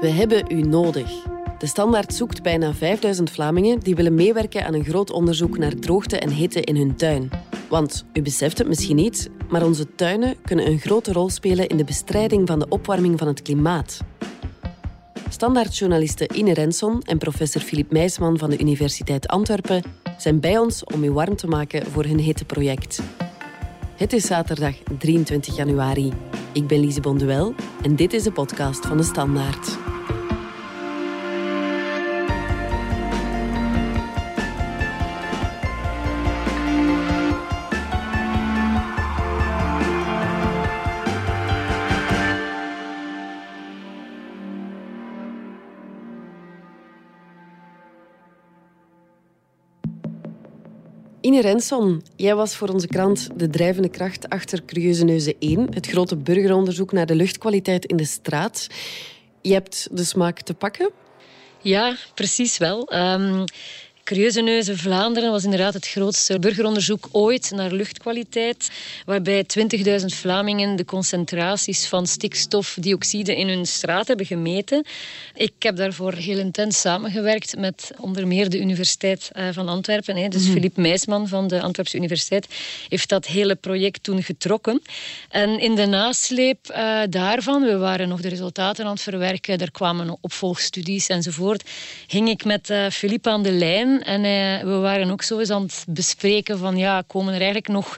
We hebben u nodig. De Standaard zoekt bijna 5000 Vlamingen die willen meewerken aan een groot onderzoek naar droogte en hitte in hun tuin. Want u beseft het misschien niet, maar onze tuinen kunnen een grote rol spelen in de bestrijding van de opwarming van het klimaat. Standaardjournalisten Ine Renson en professor Filip Meisman van de Universiteit Antwerpen zijn bij ons om u warm te maken voor hun hitteproject. Het is zaterdag 23 januari. Ik ben Lise Bonduel en dit is de podcast van de Standaard. Ine Renson, jij was voor onze krant de drijvende kracht achter Curieuze Neuzen 1, het grote burgeronderzoek naar de luchtkwaliteit in de straat. Je hebt de smaak te pakken? Ja, precies wel. Um, Curieuze Neuzen Vlaanderen was inderdaad het grootste burgeronderzoek ooit naar luchtkwaliteit, waarbij 20.000 Vlamingen de concentraties van stikstofdioxide in hun straat hebben gemeten. Ik heb daarvoor heel intens samengewerkt met onder meer de Universiteit eh, van Antwerpen. Dus Filip mhm. Meisman van de Antwerpse Universiteit heeft dat hele project toen getrokken. En in de nasleep uh, daarvan, we waren nog de resultaten aan het verwerken, er kwamen opvolgstudies enzovoort, hing ik met uh, Filip aan de lijn en eh, we waren ook zo eens aan het bespreken van ja, komen er eigenlijk nog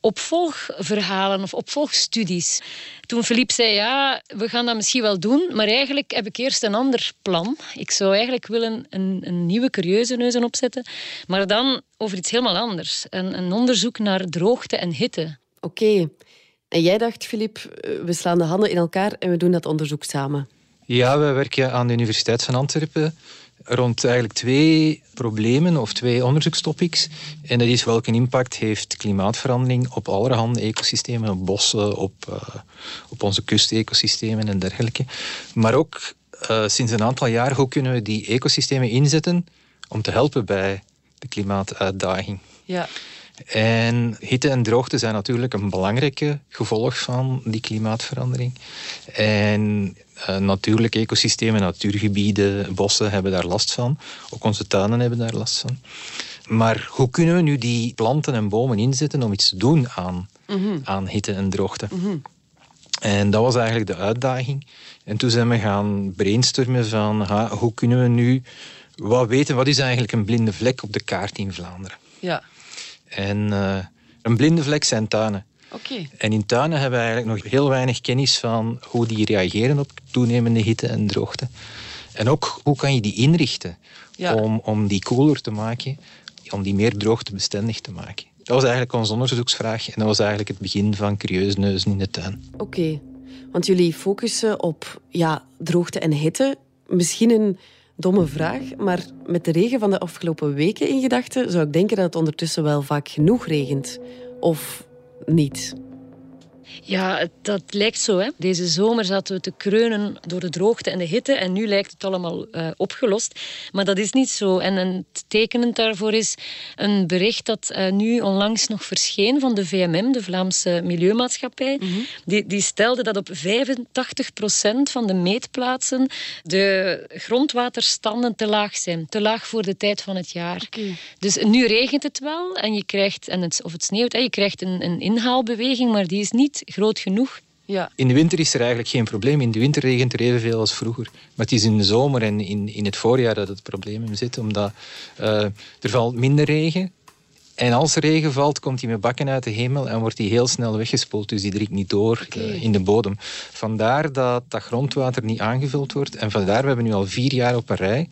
opvolgverhalen of opvolgstudies. Toen Philippe zei, ja, we gaan dat misschien wel doen, maar eigenlijk heb ik eerst een ander plan. Ik zou eigenlijk willen een, een nieuwe curieuze neuzen opzetten, maar dan over iets helemaal anders. Een, een onderzoek naar droogte en hitte. Oké. En jij dacht, Philippe, we slaan de handen in elkaar en we doen dat onderzoek samen. Ja, we werken aan de Universiteit van Antwerpen rond eigenlijk twee problemen of twee onderzoekstopics. En dat is welke impact heeft klimaatverandering op allerhande ecosystemen, op bossen, op, uh, op onze kustecosystemen en dergelijke. Maar ook uh, sinds een aantal jaar, hoe kunnen we die ecosystemen inzetten om te helpen bij de klimaatuitdaging. Ja. En hitte en droogte zijn natuurlijk een belangrijke gevolg van die klimaatverandering. En natuurlijke ecosystemen, natuurgebieden, bossen hebben daar last van. Ook onze tuinen hebben daar last van. Maar hoe kunnen we nu die planten en bomen inzetten om iets te doen aan, mhm. aan hitte en droogte? Mhm. En dat was eigenlijk de uitdaging. En toen zijn we gaan brainstormen van ha, hoe kunnen we nu wat weten, wat is eigenlijk een blinde vlek op de kaart in Vlaanderen? Ja. En uh, een blinde vlek zijn tuinen. Okay. En in tuinen hebben we eigenlijk nog heel weinig kennis van hoe die reageren op toenemende hitte en droogte. En ook hoe kan je die inrichten om, om die koeler te maken, om die meer droogtebestendig te maken. Dat was eigenlijk onze onderzoeksvraag en dat was eigenlijk het begin van Curieus Neuzen in de tuin. Oké, want jullie focussen op ja, droogte en hitte. Misschien een domme vraag, maar met de regen van de afgelopen weken in gedachten zou ik denken dat het ondertussen wel vaak genoeg regent. Of niet. Ja, dat lijkt zo. Hè. Deze zomer zaten we te kreunen door de droogte en de hitte en nu lijkt het allemaal uh, opgelost. Maar dat is niet zo. En een tekenend daarvoor is een bericht dat uh, nu onlangs nog verscheen van de VMM, de Vlaamse Milieumaatschappij. Mm -hmm. die, die stelde dat op 85% van de meetplaatsen de grondwaterstanden te laag zijn. Te laag voor de tijd van het jaar. Okay. Dus nu regent het wel en je krijgt, en het, of het sneeuwt, je krijgt een, een inhaalbeweging, maar die is niet groot genoeg. Ja. In de winter is er eigenlijk geen probleem. In de winter regent er evenveel als vroeger. Maar het is in de zomer en in, in het voorjaar dat het probleem zit. Omdat uh, er valt minder regen. En als er regen valt, komt hij met bakken uit de hemel en wordt hij heel snel weggespoeld. Dus die dringt niet door okay. uh, in de bodem. Vandaar dat dat grondwater niet aangevuld wordt. En vandaar, we hebben nu al vier jaar op een rij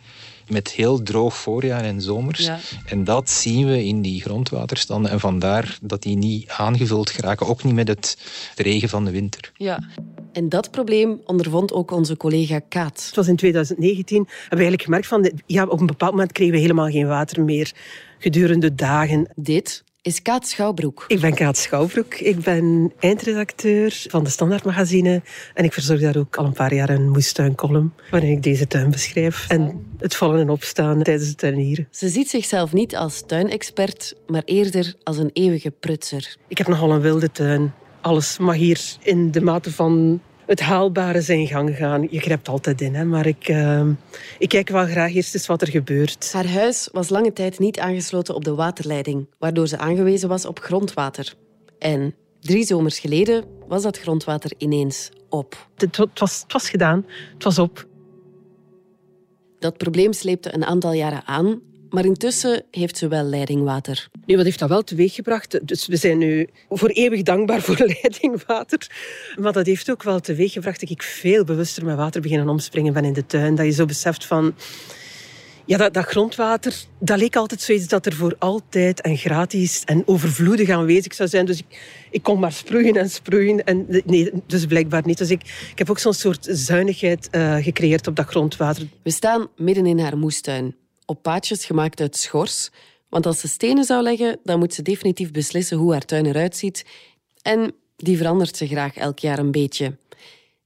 met heel droog voorjaar en zomers. Ja. En dat zien we in die grondwaterstanden. En vandaar dat die niet aangevuld geraken. Ook niet met het, regen van de winter. Ja. En dat probleem ondervond ook onze collega Kaat. Het was in 2019. Hebben we eigenlijk gemerkt van... Ja, op een bepaald moment kregen we helemaal geen water meer. Gedurende dagen. Dit is Kaat Schouwbroek. Ik ben Kaat Schouwbroek. Ik ben eindredacteur van de Standaardmagazine. En ik verzorg daar ook al een paar jaar een moestuincolumn. Waarin ik deze tuin beschrijf. En het vallen en opstaan tijdens het tuinieren. Ze ziet zichzelf niet als tuinexpert, maar eerder als een eeuwige prutser. Ik heb nogal een wilde tuin. Alles mag hier in de mate van het haalbare zijn gang gaan. Je grijpt altijd in, hè, maar ik, ehm, ik kijk wel graag eerst eens wat er gebeurt. Haar huis was lange tijd niet aangesloten op de waterleiding, waardoor ze aangewezen was op grondwater. En drie zomers geleden was dat grondwater ineens op. Het, was, het was gedaan, het was op. Dat probleem sleepte een aantal jaren aan maar intussen heeft ze wel leidingwater. Nu, wat heeft dat wel teweeggebracht? Dus we zijn nu voor eeuwig dankbaar voor leidingwater. Maar dat heeft ook wel teweeggebracht dat ik veel bewuster met water beginnen omspringen ben in de tuin. Dat je zo beseft van... Ja, dat, dat, grondwater, dat leek altijd zoiets dat er voor altijd en gratis en overvloedig aanwezig zou zijn. Dus ik, ik kon maar sproeien en sproeien. En nee, dus blijkbaar niet. Dus ik, ik heb ook zo'n soort zuinigheid uh, gecreëerd op dat grondwater. We staan midden in haar moestuin op paadjes gemaakt uit schors. Want als ze stenen zou leggen, dan moet ze definitief beslissen hoe haar tuin eruit ziet. En die verandert ze graag elk jaar een beetje.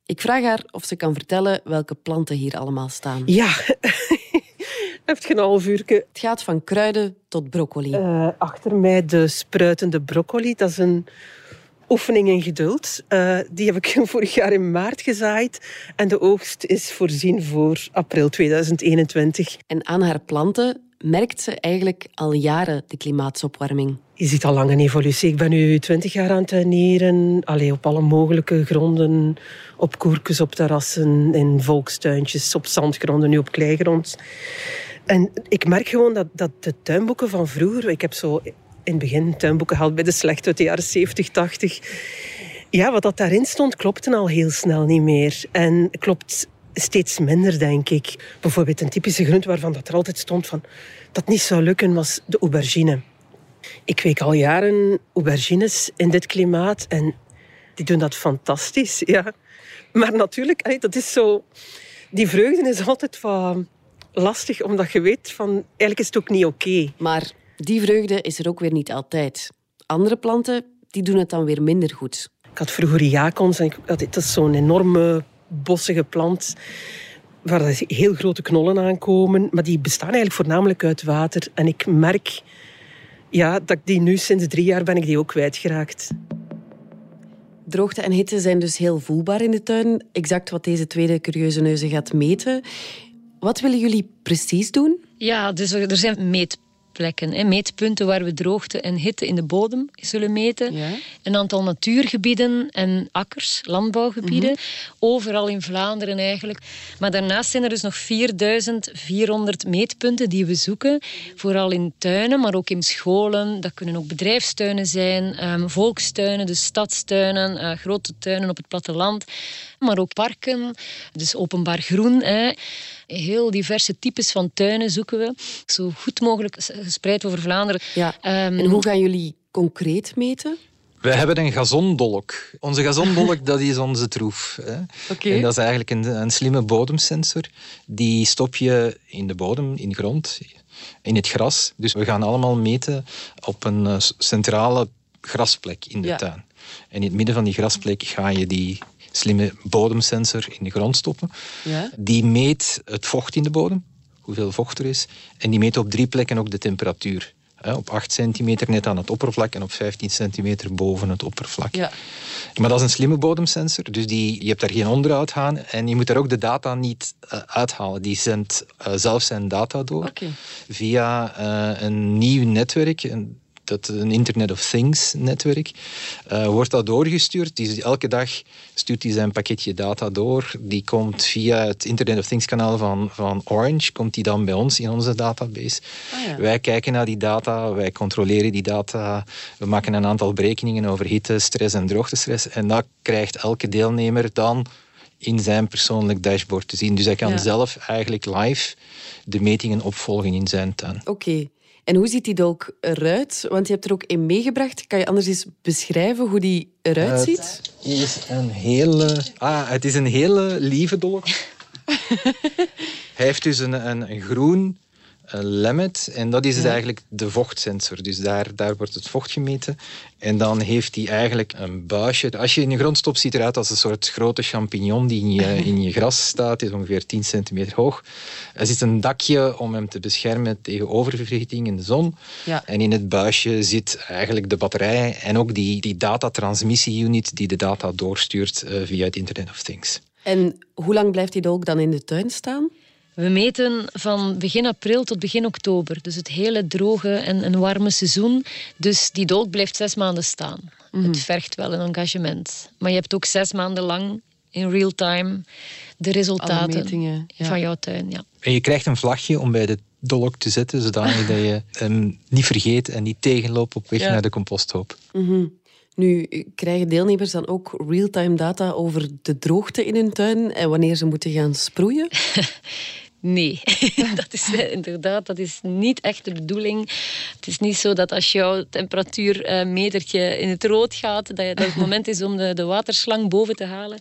Ik vraag haar of ze kan vertellen welke planten hier allemaal staan. Ja, heb je een half uur? Het gaat van kruiden tot broccoli. Uh, achter mij de spruitende broccoli. Dat is een oefening in geduld. Uh, die heb ik vorig jaar in maart gezaaid. En de oogst is voorzien voor april 2021. En aan haar planten merkt ze eigenlijk al jaren de klimaatsopwarming. Je ziet al lang een evolutie. Ik ben nu twintig jaar aan het tuinieren. Allee, op alle mogelijke gronden. Op koerkes, op terrassen, in volkstuintjes, op zandgronden, nu op kleigrond. En ik merk gewoon dat, dat de tuinboeken van vroeger... Ik heb zo in het begin tuinboeken gehaald bij de slechte uit de jaren 70, 80. Ja, wat dat daarin stond, klopte al heel snel niet meer. En klopt steeds minder, denk ik. Bijvoorbeeld een typische groente waarvan dat er altijd stond van dat niet zou lukken, was de aubergine. Ik kweek al jaren aubergines in dit klimaat en die doen dat fantastisch, ja. Maar natuurlijk, dat is zo... Die vreugde is altijd van lastig, omdat je weet van... Eigenlijk is het ook niet oké. Maar die vreugde is er ook weer niet altijd. Andere planten die doen het dan weer minder goed. Ik had vroeger jacons en dat is zo'n enorme bossige plant waar heel grote knollen aankomen, maar die bestaan eigenlijk voornamelijk uit water. En ik merk ja, dat ik die nu sinds drie jaar ben ik die ook kwijtgeraakt. Droogte en hitte zijn dus heel voelbaar in de tuin. Exact wat deze tweede curieuze neuzen gaat meten. Wat willen jullie precies doen? Ja, dus er zijn meet plekken. Hè. Meetpunten waar we droogte en hitte in de bodem zullen meten. Een aantal natuurgebieden en akkers, landbouwgebieden. Mhm. Overal in Vlaanderen eigenlijk. Maar daarnaast zijn er dus nog 4400 meetpunten die we zoeken. Vooral in tuinen, maar ook in scholen. Dat kunnen ook bedrijfstuinen zijn, um, volkstuinen, dus stadstuinen, uh, grote tuinen op het platteland. Maar ook parken, dus openbaar groen. Hè. Heel diverse types van tuinen zoeken we. Zo goed mogelijk gespreid over Vlaanderen. Ja. Ehm, en hoe gaan jullie concreet meten? We hebben een gazondolk. Onze gazondolk dat is onze troef. Hè. En dat is eigenlijk een, een slimme bodemsensor. Die stop je in de bodem, in de grond, in het gras. Dus we gaan allemaal meten op een eh, centrale grasplek in de tuin. En in het midden van die grasplek ga je die slimme bodemsensor in de grond stoppen. Ja? Die meet het vocht in de bodem, hoeveel vocht er is. En die meet op drie plekken ook de temperatuur. Op 8 centimeter net aan het oppervlak en op 15 centimeter boven het oppervlak. Ja. Maar dat is een slimme bodemsensor, dus die, je hebt daar geen onderhoud aan en je moet daar ook de data niet uh, uithalen. Die zendt uh, zelf zijn data door okay. via uh, een nieuw netwerk. Een, dat een Internet of Things netwerk, uh, wordt dat doorgestuurd. Die, elke dag stuurt hij zijn pakketje data door. Die komt via het Internet of Things kanaal van, van Orange, komt die dan bij ons in onze database. Ah, ja. Wij kijken naar die data, wij controleren die data, we maken een aantal berekeningen over hitte, stress en droogtestress. En dat krijgt elke deelnemer dan in zijn persoonlijk dashboard te zien. Dus hij kan zelf eigenlijk live de metingen opvolgen in zijn tuin. Oké. En hoe ziet die dolk eruit? Want je hebt er ook een meegebracht. Kan je anders eens beschrijven hoe die eruit ziet? Het is een hele... Ah, het is een hele lieve dolk. Hij heeft dus een, een, een groen lemmet. En dat is dus eigenlijk de vochtsensor. Dus daar, daar wordt het vocht gemeten. En dan heeft hij eigenlijk een buisje. Als je in de grond stopt, ziet eruit als een soort grote champignon die in je, in je gras staat. Die is ongeveer 10 centimeter hoog. Er zit een dakje om hem te beschermen tegen oververhitting in de zon. Ja. En in het buisje zit eigenlijk de batterij en ook die, die datatransmissie-unit die de data doorstuurt uh, via het Internet of Things. En hoe lang blijft die dolk dan in de tuin staan? We meten van begin april tot begin oktober. Dus het hele droge en, warme seizoen. Dus die dolk blijft zes maanden staan. Het mhm. vergt wel een engagement. Maar je hebt ook zes maanden lang in real time de resultaten van jouw tuin. Ja. En je krijgt een vlagje om bij de dolk te zetten, zodat je hem niet vergeet en niet tegenloopt op weg naar de composthoop. Mhm. Nu, krijgen deelnemers dan ook real-time data over de droogte in hun tuin en wanneer ze moeten gaan sproeien? Nee, dat is eh, inderdaad dat is niet echt de bedoeling. Het is niet zo dat als jouw temperatuurmetertje in het rood gaat, dat, dat het moment is om de, de waterslang boven te halen.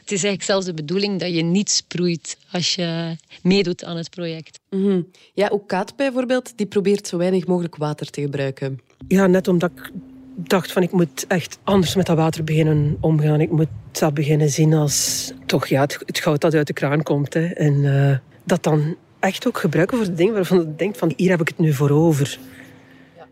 Het is eigenlijk zelfs de bedoeling dat je niet sproeit als je meedoet aan het project. Mhm. Ja, ook Kaat bijvoorbeeld, die probeert zo weinig mogelijk water te gebruiken. Ja, net omdat ik dacht van ik moet echt anders met dat water beginnen omgaan. Ik moet dat beginnen zien als toch ja, het, het goud dat uit de kraan komt. Hè. En uh, dat dan echt ook gebruiken voor de dingen waarvan je denkt van hier heb ik het nu voor over. Ja.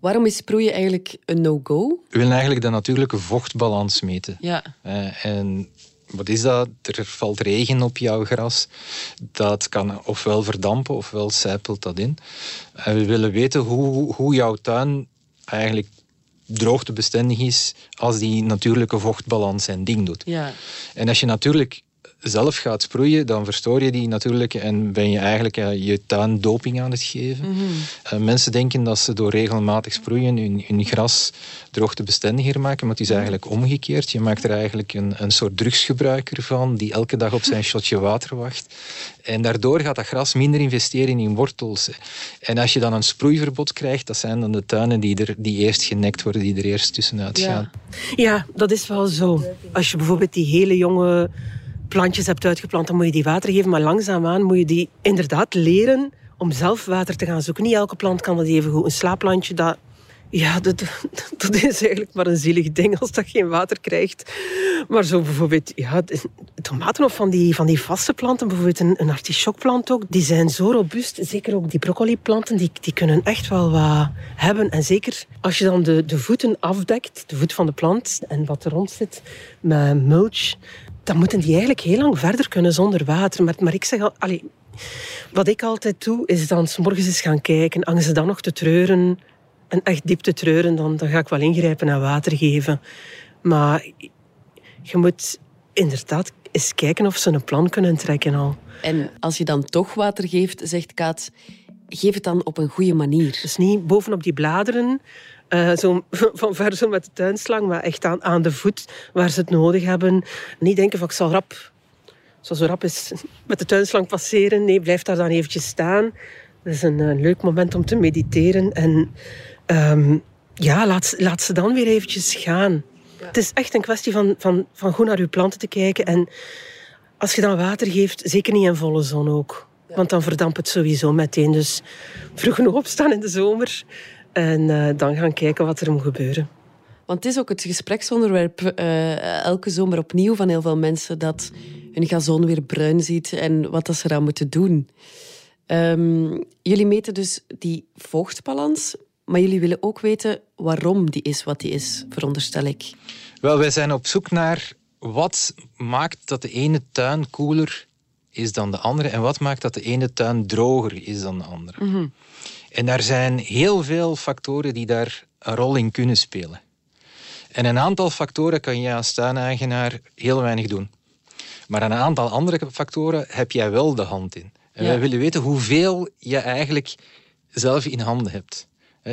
Waarom is sproeien eigenlijk een no-go? We willen eigenlijk de natuurlijke vochtbalans meten. Ja. Uh, en wat is dat? Er valt regen op jouw gras. Dat kan ofwel verdampen ofwel sijpelt dat in. En we willen weten hoe, hoe jouw tuin eigenlijk droogtebestendig is als die natuurlijke vochtbalans zijn ding doet. Ja. En als je natuurlijk zelf gaat sproeien, dan verstoor je die natuurlijk en ben je eigenlijk je tuin doping aan het geven. Mhm. Eh, mensen denken dat ze door regelmatig sproeien hun, hun gras droogtebestendiger maken, maar het is eigenlijk omgekeerd. Je maakt er eigenlijk een, een soort drugsgebruiker van die elke dag op zijn shotje water wacht. En daardoor gaat dat gras minder investeren in wortels. En als je dan een sproeiverbod krijgt, dat zijn dan de tuinen die, er, die eerst genekt worden, die er eerst tussenuit gaan. Ja. ja, dat is wel zo. Als je bijvoorbeeld die hele jonge plantjes hebt uitgeplant, dan moet je die water geven. Maar langzaamaan moet je die inderdaad leren om zelf water te gaan zoeken. Niet elke plant kan dat even goed. Een slaapplantje, dat, ja, dat, is eigenlijk maar een zielig ding als dat geen water krijgt. Maar zo bijvoorbeeld, ja, tomaten of van die, van die vaste planten, bijvoorbeeld een, een artichokplant ook, die zijn zo robuust. Zeker ook die broccoliplanten, die, die kunnen echt wel wat hebben. En zeker als je dan de, de voeten afdekt, de voet van de plant en wat er rond zit, met mulch, dan moeten die eigenlijk heel lang verder kunnen zonder water. Maar, maar ik zeg al, allee, wat ik altijd doe, is dan s morgens eens gaan kijken. Als ze dan nog te treuren, en echt diep te treuren, dan, dan ga ik wel ingrijpen en water geven. Maar je moet inderdaad eens kijken of ze een plan kunnen trekken al. En als je dan toch water geeft, zegt Kaat, geef het dan op een goede manier. Dus niet bovenop die bladeren, uh, zo, van ver zo met de tuinslang, maar echt aan, aan de voet waar ze het nodig hebben. Niet denken van ik zal rap, zoals zo rap is, met de tuinslang passeren. Nee, blijf daar dan eventjes staan. Dat is een, leuk moment om te mediteren. En um, ja, laat, laat ze dan weer eventjes gaan. Het is echt een kwestie van, van, van goed naar uw planten te kijken. En als je dan water geeft, zeker niet in volle zon ook. Want dan verdampt het sowieso meteen. Dus vroeg opstaan in de zomer. En uh, dan gaan kijken wat er moet gebeuren. Want het is ook het gespreksonderwerp uh, elke zomer opnieuw van heel veel mensen dat hun gazon weer bruin ziet en wat dat ze eraan moeten doen. Um, jullie meten dus die vochtbalans, maar jullie willen ook weten waarom die is wat die is, veronderstel ik. Wel, wij zijn op zoek naar wat maakt dat de ene tuin koeler is dan de andere en wat maakt dat de ene tuin droger is dan de andere. Mm en er zijn heel veel factoren die daar een rol in kunnen spelen. En een aantal factoren kan je als tuineigenaar heel weinig doen. Maar een aantal andere factoren heb jij wel de hand in. En wij willen weten hoeveel je eigenlijk zelf in handen hebt.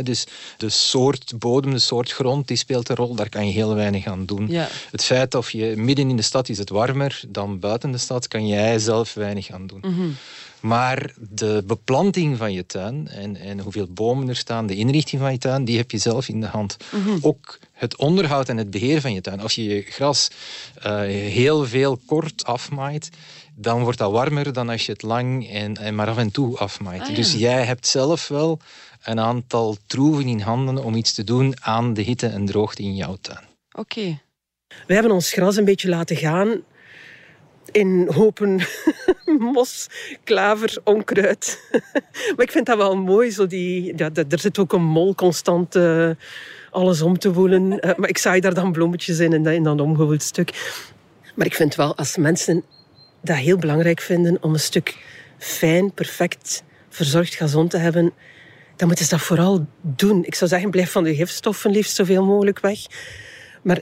dus de soort bodem, de soort grond, die speelt een rol. Daar kan je heel weinig aan doen. Het feit of je midden in de stad is het warmer dan buiten de stad, kan jij zelf weinig aan doen. Mhm. Maar de beplanting van je tuin en, en hoeveel bomen er staan, de inrichting van je tuin, die heb je zelf in de hand. Mhm. Ook het onderhoud en het beheer van je tuin. Als je je gras uh, heel veel kort afmaait, dan wordt dat warmer dan als je het lang en, en maar af en toe afmaait. Ah, ja. Dus jij hebt zelf wel een aantal troeven in handen om iets te doen aan de hitte en droogte in jouw tuin. Oké. We hebben ons gras een beetje laten gaan in hopen mos, klaver, onkruid. maar ik vind dat wel mooi. Zo die, ja, er zit ook een mol constant uh, alles om te woelen. Uh, maar ik zaai daar dan bloemetjes in en dat in dat omgewoeld stuk. Maar ik vind wel, als mensen dat heel belangrijk vinden om een stuk fijn, perfect verzorgd gazon te hebben, dan moeten ze dat vooral doen. Ik zou zeggen, blijf van de gifstoffen liefst zoveel mogelijk weg. Maar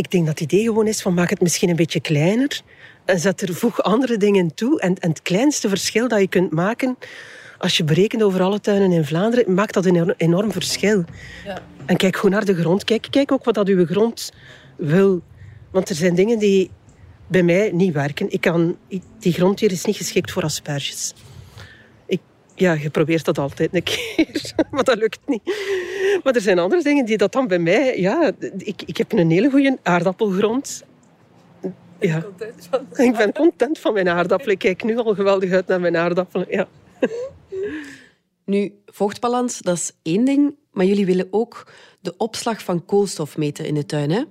ik denk dat het idee gewoon is van maak het misschien een beetje kleiner en zet er voeg andere dingen toe. En, en het kleinste verschil dat je kunt maken, als je berekent over alle tuinen in Vlaanderen, maakt dat een enorm verschil. Ja. En kijk goed naar de grond. Kijk, kijk ook wat dat uw grond wil. Want er zijn dingen die bij mij niet werken. Ik kan, die grond hier is niet geschikt voor asperges. Ja, je probeert dat altijd een keer, maar dat lukt niet. Maar er zijn andere dingen die dat dan bij mij... Ja, ik, ik heb een hele goede aardappelgrond. Ja. Ik ben content van mijn aardappelen. Ik kijk nu al geweldig uit naar mijn aardappelen. Ja. Nu, vochtbalans, dat is één ding. Maar jullie willen ook de opslag van koolstof meten in de tuin, hè?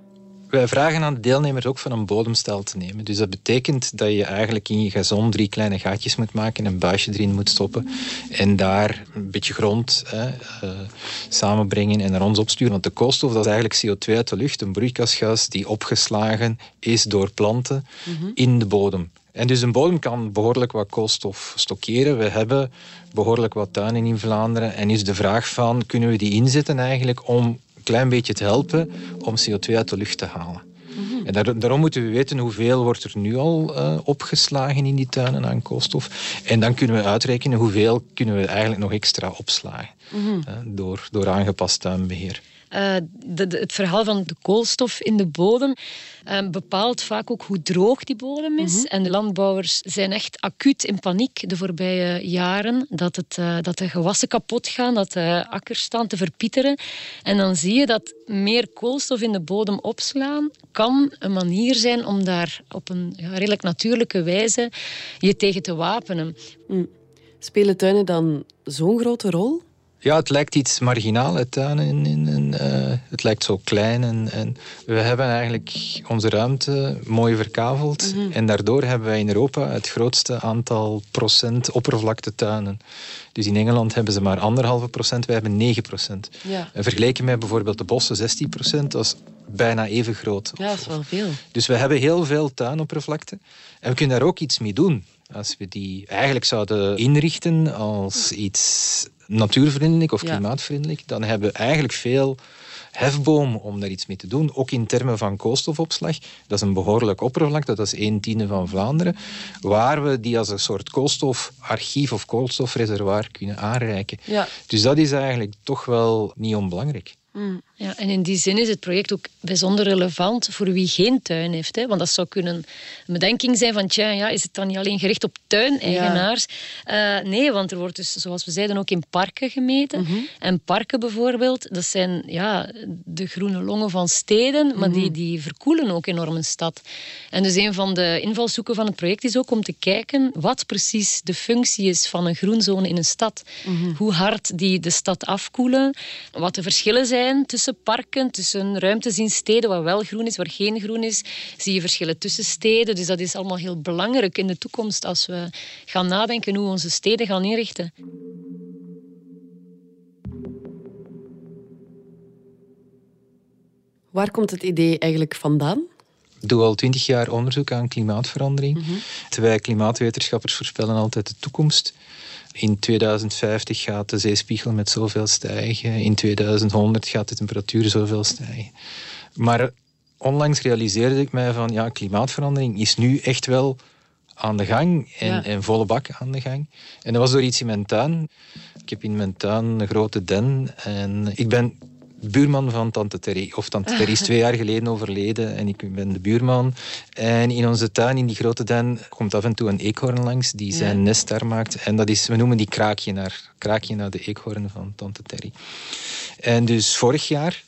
Wij vragen aan de deelnemers ook van een bodemstel te nemen. Dus dat betekent dat je eigenlijk in je gazon drie kleine gaatjes moet maken, een buisje erin moet stoppen en daar een beetje grond hè, uh, samenbrengen en naar ons opsturen. Want de koolstof dat is eigenlijk CO2 uit de lucht, een broeikasgas die opgeslagen is door planten mm-hmm. in de bodem. En dus een bodem kan behoorlijk wat koolstof stockeren. We hebben behoorlijk wat tuinen in Vlaanderen. En is de vraag van, kunnen we die inzetten eigenlijk om een klein beetje te helpen om CO2 uit de lucht te halen. Mm-hmm. En daar, daarom moeten we weten hoeveel wordt er nu al uh, opgeslagen in die tuinen aan koolstof. En dan kunnen we uitrekenen hoeveel kunnen we eigenlijk nog extra opslagen mm-hmm. uh, door, door aangepast tuinbeheer. Uh, de, de, het verhaal van de koolstof in de bodem uh, bepaalt vaak ook hoe droog die bodem is. Mm-hmm. En de landbouwers zijn echt acuut in paniek de voorbije jaren dat, het, uh, dat de gewassen kapot gaan, dat de akkers staan te verpieteren. En dan zie je dat meer koolstof in de bodem opslaan kan een manier zijn om daar op een ja, redelijk natuurlijke wijze je tegen te wapenen. Mm. Spelen tuinen dan zo'n grote rol? Ja, het lijkt iets marginaal, in, in, uh, het lijkt zo klein. En, en, we hebben eigenlijk onze ruimte mooi verkaveld. Mm-hmm. En daardoor hebben wij in Europa het grootste aantal procent oppervlaktetuinen. Dus in Engeland hebben ze maar anderhalve procent, wij hebben 9 procent. Ja. En vergeleken met bijvoorbeeld de bossen 16 procent, dat is bijna even groot. Ja, dat is wel veel. Dus we hebben heel veel tuinoppervlakte. En we kunnen daar ook iets mee doen. Als we die eigenlijk zouden inrichten als iets natuurvriendelijk of klimaatvriendelijk, dan hebben we eigenlijk veel hefboom om daar iets mee te doen. Ook in termen van koolstofopslag. Dat is een behoorlijk oppervlakte, dat is een tiende van Vlaanderen, waar we die als een soort koolstofarchief of koolstofreservoir kunnen aanreiken. Ja. Dus dat is eigenlijk toch wel niet onbelangrijk. Mm. Ja, en in die zin is het project ook bijzonder relevant voor wie geen tuin heeft. Hè? Want dat zou kunnen een bedenking zijn van, tja, ja, is het dan niet alleen gericht op tuineigenaars? Ja. Uh, nee, want er wordt dus, zoals we zeiden, ook in parken gemeten. Mm-hmm. En parken bijvoorbeeld, dat zijn ja, de groene longen van steden, maar die, die verkoelen ook enorm een stad. En dus een van de invalshoeken van het project is ook om te kijken wat precies de functie is van een groenzone in een stad. Mm-hmm. Hoe hard die de stad afkoelen, wat de verschillen zijn tussen parken, tussen ruimtes in steden waar wel groen is, waar geen groen is. Zie je verschillen tussen steden. Dus dat is allemaal heel belangrijk in de toekomst als we gaan nadenken hoe we onze steden gaan inrichten. Waar komt het idee eigenlijk vandaan? Ik doe al twintig jaar onderzoek aan klimaatverandering. Mhm. Wij klimaatwetenschappers voorspellen altijd de toekomst. In 2050 gaat de zeespiegel met zoveel stijgen. In 2100 gaat de temperatuur zoveel stijgen. Maar onlangs realiseerde ik mij van ja, klimaatverandering is nu echt wel aan de gang en, Ja. en volle bak aan de gang. En dat was door iets in mijn tuin. Ik heb in mijn tuin een grote den en ik ben buurman van tante Terry. Of tante Terry is twee jaar geleden overleden en ik ben de buurman. En in onze tuin, in die grote den, komt af en toe een eekhoorn langs die zijn nest daar maakt. En dat is, we noemen die kraakje naar, kraakje naar de eekhoorn van tante Terry. En dus vorig jaar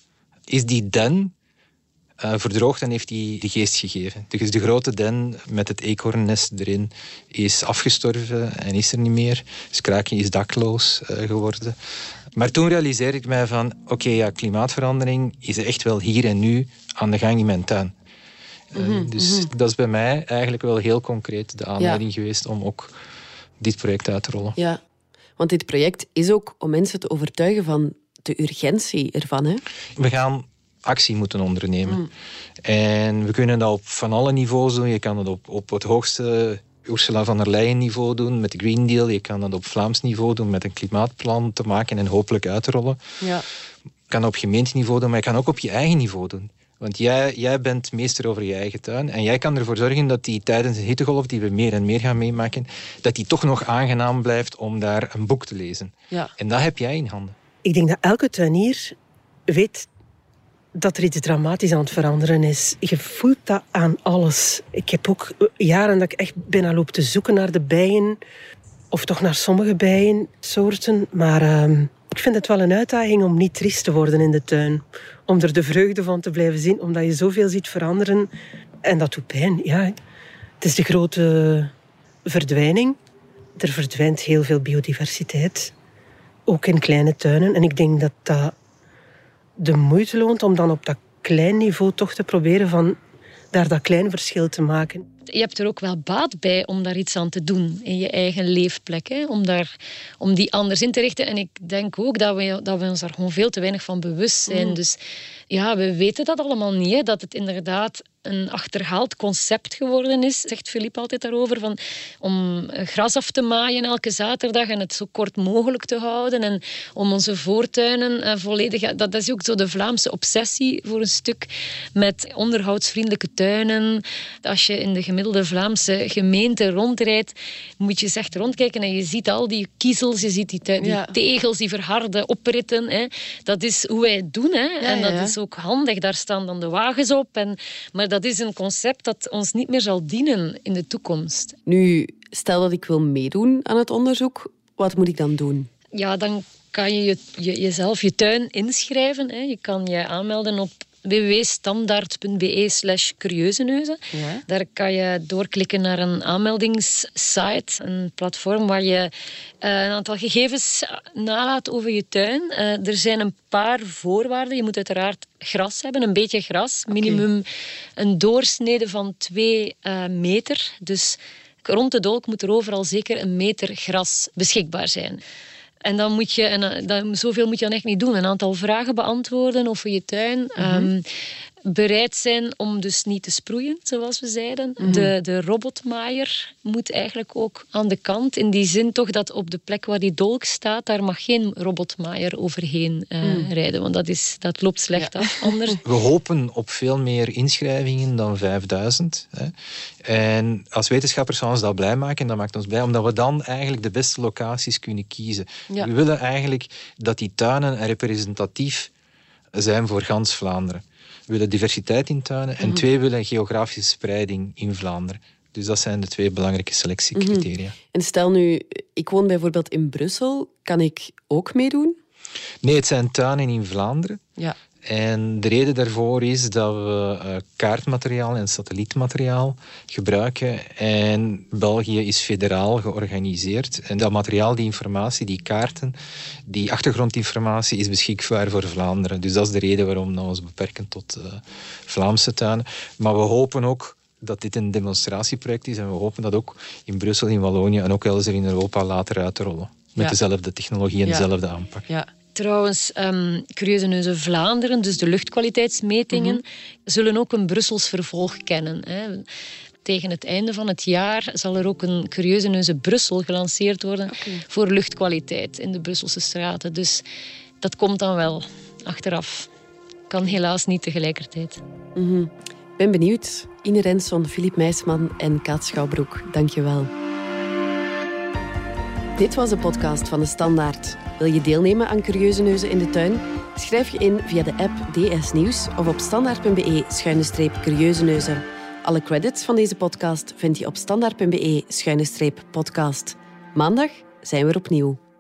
is die den uh, verdroogd en heeft hij de geest gegeven. Dus de grote den met het eekhoornnest erin is afgestorven en is er niet meer. Dus Kraken is dakloos uh, geworden. Maar toen realiseerde ik mij van, oké, ja, klimaatverandering is echt wel hier en nu aan de gang in mijn tuin. Uh, dus mm -hmm. dat is bij mij eigenlijk wel heel concreet de aanleiding ja. geweest om ook dit project uit te rollen. Ja, want dit project is ook om mensen te overtuigen van de urgentie ervan. Hè? We gaan actie moeten ondernemen. Mm. En we kunnen dat op van alle niveaus doen. Je kan het op, op het hoogste Ursula van der Leyen niveau doen met de Green Deal. Je kan dat op Vlaams niveau doen met een klimaatplan te maken en hopelijk uit te rollen. Ja. Je kan dat op gemeenteniveau doen, maar je kan ook op je eigen niveau doen. Want jij, jij bent meester over je eigen tuin. En jij kan ervoor zorgen dat die tijdens de hittegolf, die we meer en meer gaan meemaken, dat die toch nog aangenaam blijft om daar een boek te lezen. Ja. En dat heb jij in handen. Ik denk dat elke tuinier weet dat er iets dramatisch aan het veranderen is. Je voelt dat aan alles. Ik heb ook jaren dat ik echt bijna loop te zoeken naar de bijen. Of toch naar sommige bijensoorten. Maar uh, ik vind het wel een uitdaging om niet triest te worden in de tuin. Om er de vreugde van te blijven zien. Omdat je zoveel ziet veranderen. En dat doet pijn. Ja, het is de grote verdwijning. Er verdwijnt heel veel biodiversiteit. Ook in kleine tuinen. En ik denk dat dat de moeite loont om dan op dat klein niveau toch te proberen van daar dat klein verschil te maken. Je hebt er ook wel baat bij om daar iets aan te doen in je eigen leefplek. Hè? Om, daar, om die anders in te richten. En ik denk ook dat we, dat we ons daar gewoon veel te weinig van bewust zijn. Mm. Dus ja, we weten dat allemaal niet. Hè? Dat het inderdaad een achterhaald concept geworden is, zegt Filip altijd daarover, van, om gras af te maaien elke zaterdag en het zo kort mogelijk te houden en om onze voortuinen uh, volledig... Dat is ook zo de Vlaamse obsessie voor een stuk met onderhoudsvriendelijke tuinen. Als je in de gemiddelde Vlaamse gemeente rondrijdt, moet je eens echt rondkijken en je ziet al die kiezels, je ziet die, die tegels, die verharde opritten. Hè. Dat is hoe wij het doen. Hè. Ja, en dat is ook handig. Daar staan dan de wagens op. En, maar dat is een concept dat ons niet meer zal dienen in de toekomst. Nu, stel dat ik wil meedoen aan het onderzoek, wat moet ik dan doen? Ja, dan kan je, je jezelf je tuin inschrijven. Hè. Je kan je aanmelden op www.standaard.be slash curieuzeneuzen. Ja. Daar kan je doorklikken naar een aanmeldingssite, een platform waar je uh, een aantal gegevens nalaat over je tuin. Uh, er zijn een paar voorwaarden. Je moet uiteraard gras hebben, een beetje gras. Minimum een doorsnede van twee uh, meter. Dus rond de dolk moet er overal zeker een meter gras beschikbaar zijn. En dan moet je, en eh, dan, zoveel moet je dan echt niet doen. Een aantal vragen beantwoorden over je tuin. Mhm. Ehm, bereid zijn om dus niet te sproeien, zoals we zeiden. Mhm. de, de robotmaaier moet eigenlijk ook aan de kant. In die zin toch dat op de plek waar die dolk staat, daar mag geen robotmaaier overheen uh, rijden. Want dat, is, dat loopt slecht af anders. We hopen op veel meer inschrijvingen dan 5000. Hè. En als wetenschappers gaan ons dat blij maken. Dat maakt ons blij, omdat we dan eigenlijk de beste locaties kunnen kiezen. We willen eigenlijk dat die tuinen representatief zijn voor gans Vlaanderen. We willen diversiteit in tuinen. En mm twee, we willen geografische spreiding in Vlaanderen. Dus dat zijn de twee belangrijke selectiecriteria. Mhm. En stel nu, ik woon bijvoorbeeld in Brussel. Kan ik ook meedoen? Nee, het zijn tuinen in Vlaanderen. Ja. En de reden daarvoor is dat we uh, kaartmateriaal en satellietmateriaal gebruiken. En België is federaal georganiseerd. En dat materiaal, die informatie, die kaarten, die achtergrondinformatie is beschikbaar voor Vlaanderen. Dus dat is de reden waarom we ons beperken tot uh, Vlaamse tuinen. Maar we hopen ook dat dit een demonstratieproject is. En we hopen dat ook in Brussel, in Wallonië en ook elders in Europa later uit te rollen. Met dezelfde technologie en dezelfde aanpak. Ja. Trouwens, um, Curieuze Neuzen Vlaanderen, dus de luchtkwaliteitsmetingen, mhm. zullen ook een Brussels vervolg kennen. Hè. Tegen het einde van het jaar zal er ook een Curieuze Neuzen Brussel gelanceerd worden voor luchtkwaliteit in de Brusselse straten. Dus dat komt dan wel achteraf. Kan helaas niet tegelijkertijd. Mm Ik ben benieuwd. Ine Renson, Filip Meisman en Kaat Schouwbroek, dank je wel. Dit was de podcast van De Standaard. Wil je deelnemen aan Curieuze Neuzen in de tuin? Schrijf je in via de app DS Nieuws of op standaard.be-curieuze neuzen. Alle credits van deze podcast vind je op standaard.be-podcast. Maandag zijn we er opnieuw.